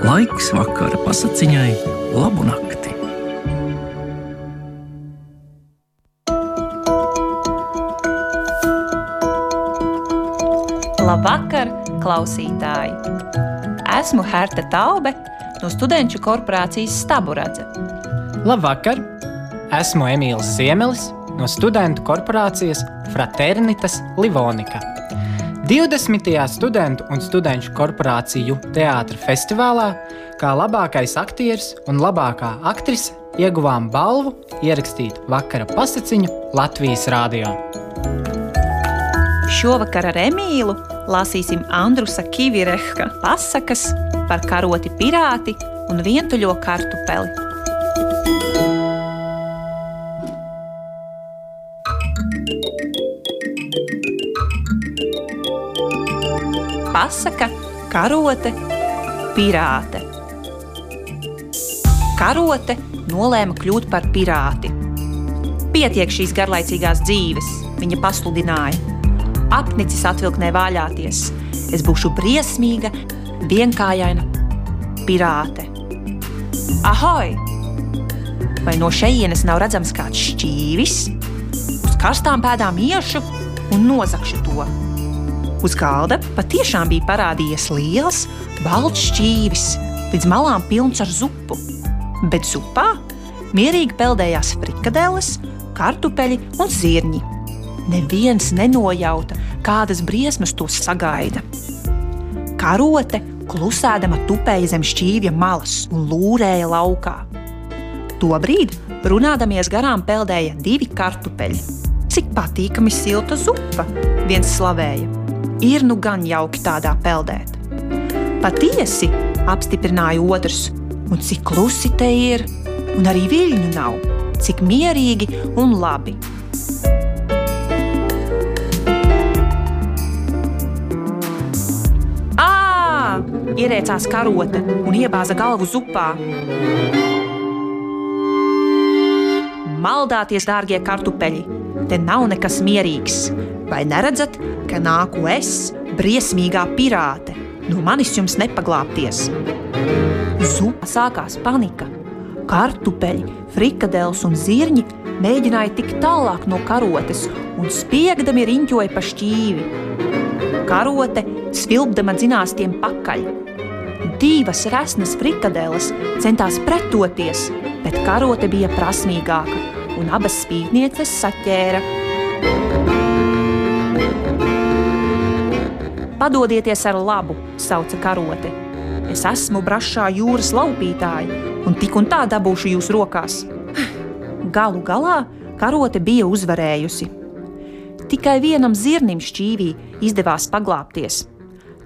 Laiks vakara pasakiņai, labu nakti. Labvakar, klausītāji! Esmu Herta Taube no studentu korporācijas Staburadze. Labvakar! Esmu Emīls Ziemelis no studentu korporācijas Fraternitas Livonika. 20. studentu un studentu korporāciju teātris festivālā kā labākais aktieris un labākā aktrise ieguvām balvu ierakstīt vakara pasakiņu Latvijas rādio. Šovakar ar Emīlu lasīsim Andrusa Kivirehka pasakas par karoti pirāti un vientuļo kartupeli. Pasaka, karote, pirāte. Karote nolēma kļūt par pirāti. Pietiek šīs garlaicīgās dzīves, viņa pasludināja. Apnicis atvilknē vāļāties. Es būšu briesmīga, vienkāršaina pirāte. Ahoj! Vai no šejienes nav redzams kāds šķīvis? Uz karstām pēdām iešu un nozagšu to. Uz galda patiešām bija parādījies liels, balts šķīvis, līdz malām pilns ar zupu. Bet zupā mierīgi peldējās frikadeles, kartupeļi un zirņi. Neviens nenojauta, kādas briesmas tos sagaida. Karote klusēdama tupēja zem šķīvja malas un lūrēja laukā. Tobrīd, runādamies garām, peldēja divi kartupeļi. Cik patīkami silta zupa, viens slavēja ir nu gan jauki tādā peldēt. Patiesi, apstiprināja otrs, un cik klusi te ir, un arī viļņu nav, cik mierīgi un labi. Ā! Ierēcās karote un iebāza galvu zupā. Maldāties, dārgie kartupeļi! Te nav nekas mierīgs. Vai neredzat, ka nāku es, briesmīgā pirāte? No manis jums nepaglāpties. Zupā sākās panika. Kartupeļi, frikadeles un zirņi mēģināja tikt tālāk no karotes un spiegdami riņķoja pa šķīvi. Karote svilpdama dzinās tiem pakaļ. Divas resnas frikadeles centās pretoties, bet karote bija prasmīgāka un abas spītnieces saķēra Padodieties ar labu, sauca karote. Es esmu brašā jūras laupītāja, un tik un tā dabūšu jūs rokās. Galu galā karote bija uzvarējusi. Tikai vienam zirnim šķīvī izdevās paglāpties,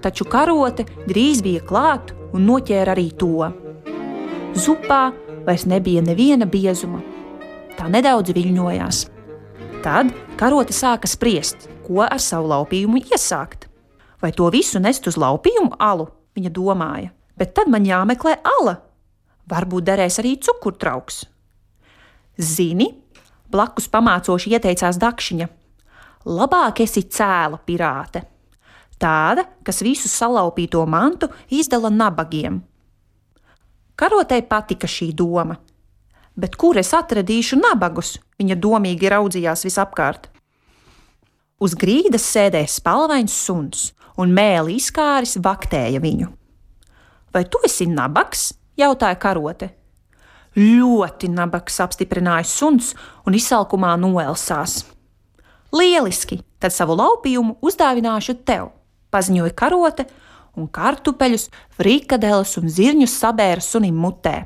taču karote drīz bija klāt un noķēra arī to. Zupā vairs nebija neviena biezuma. Tā nedaudz viļņojās. Tad karote sāka spriest, ko ar savu laupījumu iesākt. Vai to visu nest uz laupījumu alu? Viņa domāja, bet tad man jāmeklē ala. Varbūt derēs arī cukurtrauks. Zini, blakus pamācoši ieteicās dakšiņa. Labāk esi cēla pirāte. Tāda, kas visu salaupīto mantu izdala nabagiem. Karotei patika šī doma, bet kur es atradīšu nabagus? Viņa domīgi raudzījās visapkārt. Uz grīdas sēdēja spalvains suns, un mēlī izkāris vaktēja viņu. Vai tu esi nabaks? jautāja karote. Ļoti nabaks, apstiprināja suns un izsalkumā noelsās. Lieliski, tad savu laupījumu uzdāvināšu tev, paziņoja karote, un kartupeļus, frikadeles un zirņus sabēra sunim mutē.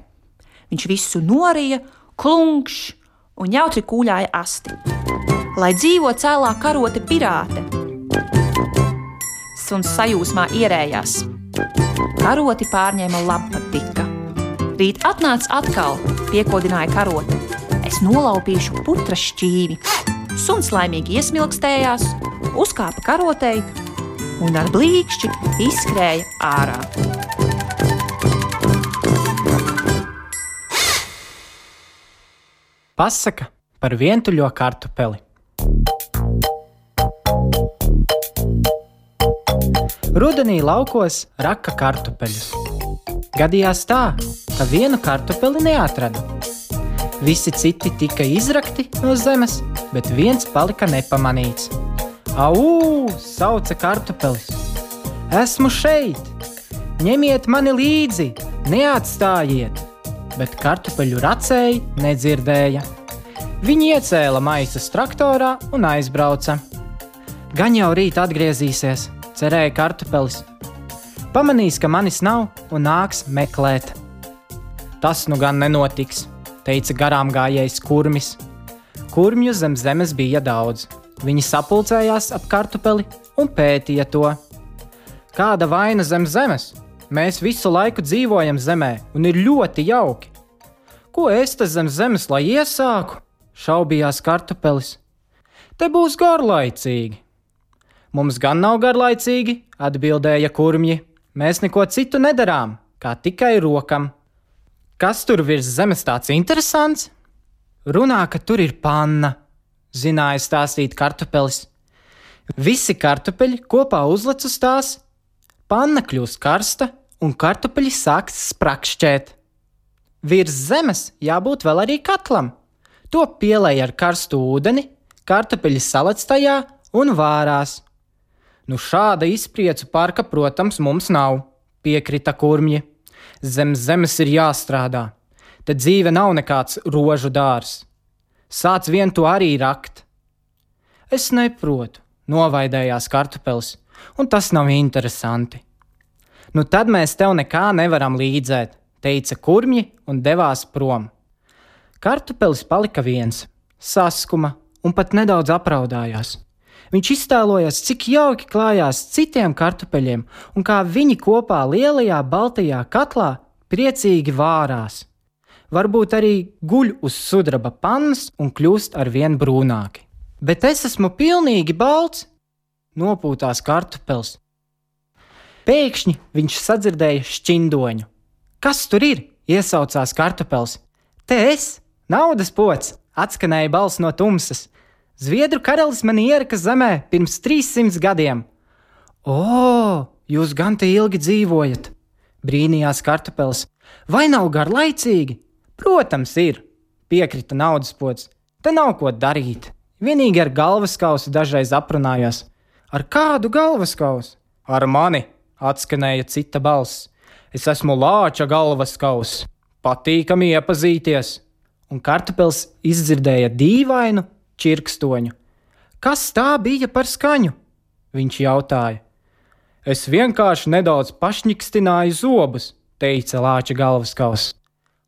Viņš visu norija, klunkšs un jautri kūļāja asti. Lai dzīvo cēlā karote pirāte, un sajūsmā ierējās. Karoti pārņēma labpatika. Rīt atnāc atkal, piekodināja karote. Es nolaupīšu putra šķīvi. Suns laimīgi iesmilkstējās, uzkāpa karotei un ar blīkšķi izskrēja ārā. Pasaka par vientuļo kartupeli. Rudenī laukos raka kartupeļus. gadījās tā, ka vienu kartupeli neatrada. Visi citi tika izrakti no zemes, bet viens palika nepamanīts. Au! sauca kartupelis. Esmu šeit! Ņemiet mani līdzi, neatstājiet! Bet kartupeļu racēji nedzirdēja. Viņi iecēla maisas traktorā un aizbrauca. Gan jau rīt atgriezīsies, cerēja kartupelis. Pamanīs, ka manis nav un nāks meklēt. Tas nu gan nenotiks, teica garām gājējs kurmis. Kurmju zem zemes bija daudz. Viņi sapulcējās ap kartupeli un pētīja to. Kāda vaina zem zemes? Mēs visu laiku dzīvojam zemē un ir ļoti jauki. Ko es te zem zemes lai iesāku? šaubījās kartupelis. Te būs garlaicīgi. Mums gan nav garlaicīgi, atbildēja kurmji. Mēs neko citu nedarām, kā tikai rokam. Kas tur virs zemes tāds interesants? Runā, ka tur ir panna, zināja stāstīt kartupelis. Visi kartupeļi kopā uzlec uz tās, panna kļūst karsta un kartupeļi sāks sprakšķēt. Virs zemes jābūt vēl arī katlam. To pielēja ar karstu ūdeni, kartupeļi salec tajā un vārās. Nu, šāda izpriecu parka, protams, mums nav, piekrita kurmji. Zem zemes ir jāstrādā. Te dzīve nav nekāds rožu dārs. Sāc vien to arī rakt. Es neprotu, novaidējās kartupelis, un tas nav interesanti. Nu tad mēs tev nekā nevaram līdzēt, teica kurmji un devās prom. Kartupelis palika viens, saskuma un pat nedaudz apraudājās. Viņš iztēlojās, cik jauki klājās citiem kartupeļiem un kā viņi kopā lielajā baltajā katlā priecīgi vārās. Varbūt arī guļ uz sudraba pannas un kļūst ar vien brūnāki. Bet es esmu pilnīgi balts, nopūtās kartupels. Pēkšņi viņš sadzirdēja šķindoņu. Kas tur ir? iesaucās kartupels. Te es, naudas pots, atskanēja balss no tumsas. Zviedru karalis man ieraka zemē pirms 300 gadiem. O, jūs gan te ilgi dzīvojat! brīnījās kartupels. Vai nav garlaicīgi? Protams, ir, piekrita naudas pots. Te nav ko darīt. Vienīgi ar galvaskausu dažreiz aprunājos. Ar kādu galvaskausu? Ar mani, atskanēja cita balss. Es esmu lāča galvaskaus. Patīkami iepazīties. Un kartupels izdzirdēja dīvainu čirkstoņu. Kas tā bija par skaņu? Viņš jautāja. Es vienkārši nedaudz pašņikstināju zobus, teica lāča galvaskaus.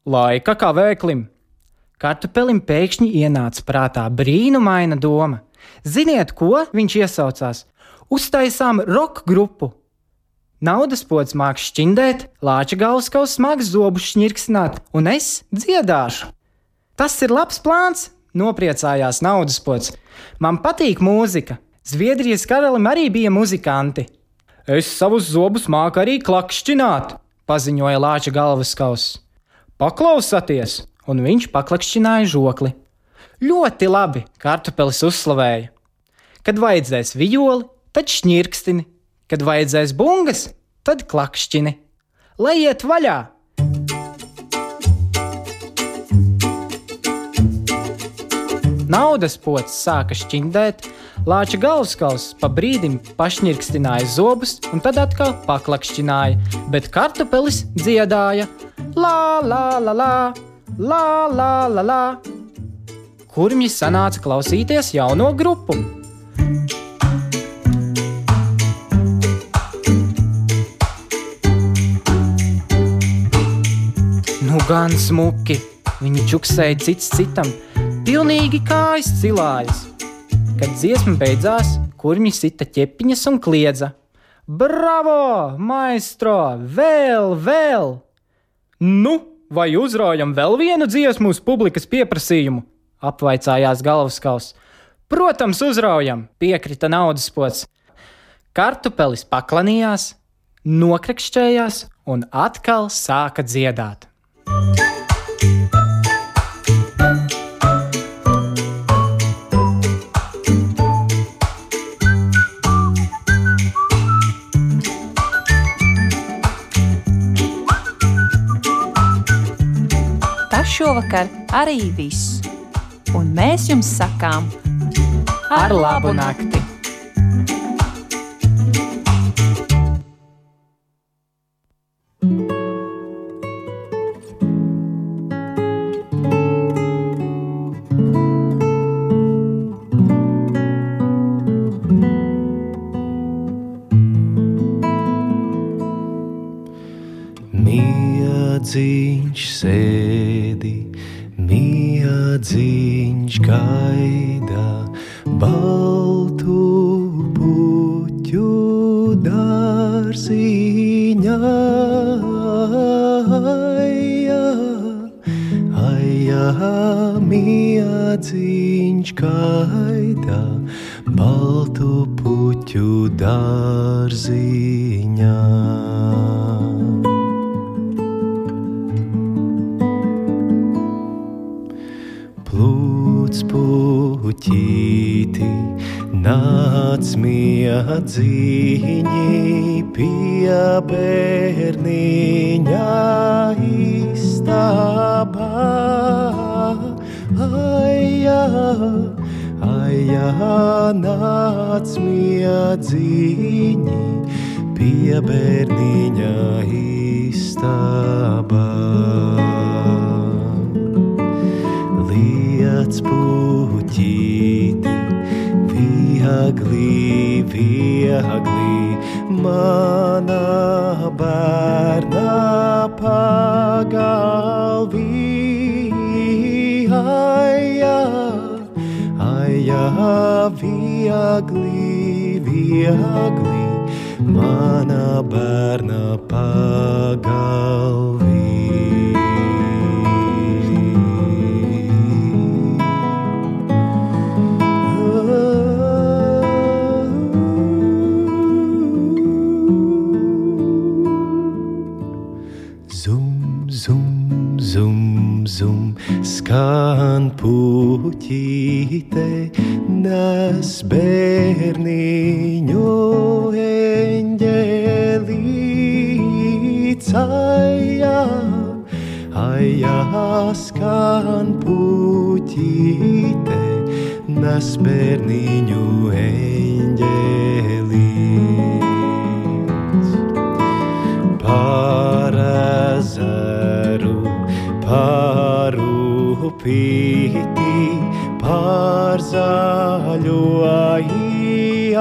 Laika kā vēklim. Kartupelim pēkšņi ienāca prātā brīnumaina doma. Ziniet, ko viņš iesaucās? Uztaisām roka grupu! Naudas pods māks šķindēt, lāča galvaskaus smags zobus šņirksināt, un es dziedāšu. Tas ir labs plāns, nopriecājās naudas pods. Man patīk mūzika. Zviedrijas karalim arī bija muzikanti. Es savus zobus māku arī klakšķināt, paziņoja lāča galvaskauss. Paklausieties, un viņš paklakšķināja žokli. Ļoti labi, kartupelis uzslavēja. Kad vajadzēs violi, tad šņirkstini, kad vajadzēs bungas, tad klakšķini. Lai iet vaļā! Naudas pocis sāka šķindēt, lāča galvaskauss pa brīdim pašnirkstināja zobus un tad atkal paklakšķināja, bet kartupelis dziedāja: La, la, la, la, la, la, la, la. Kurmji sanāca klausīties jauno grupu. Nu, gan smuki! Viņi čuksēja cits citam, pilnīgi kājas cilājas. Kad dziesma beidzās, kurmi sita ķepiņas un kliedza: Bravo, maestro! Vēl, vēl! Nu, vai uzraujam vēl vienu dziesmu uz publikas pieprasījumu? apvaicājās galvaskaus. Protams, uzraujam, piekrita naudas pots. Kartupelis paklanījās, nokrekšķējās un atkal sāka dziedāt. Tas šovakar arī viss. Un mēs jums sakām, Ar labu nakti! Miedziņš sēdi, miedziņš gaida, baltu puķu dārziņā. Aja, miedziņš gaida, baltu puķu dārziņā. Puķīti, nāc miedziņi pie bērniņa istabā. Aja, aja, nāc miedziņi pie bērniņa istabā puķīti, viegli, viegli, mana bērna pagalvī. Aja, aja, viegli, viegli, mana bērna pagalvī. Zum, zum, zum, skan puķīte, nes bērniņu eņģelīts. Aja, skan puķīte, nes bērniņu eņģelīts upīti, par zaļo ietaudziņā,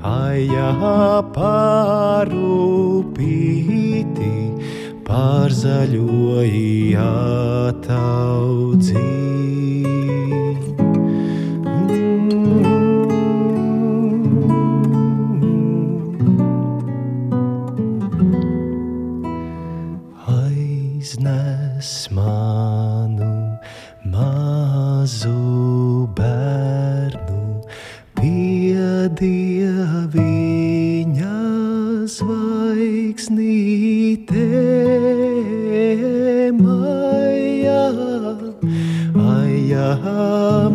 aja, par upīti, par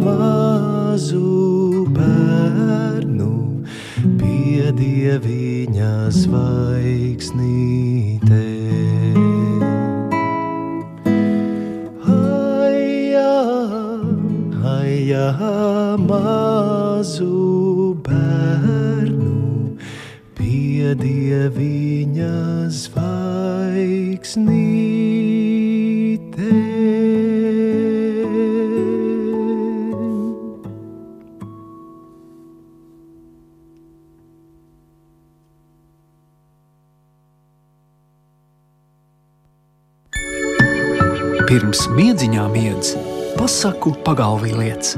mazu bērnu pie dieviņa zvaigznītē. Aja, aja mazu bērnu pie dieviņa zvaigznītē. Pirms miedziņā miedz, pasaku pagalvī liec.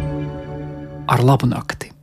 Ar labu nakti!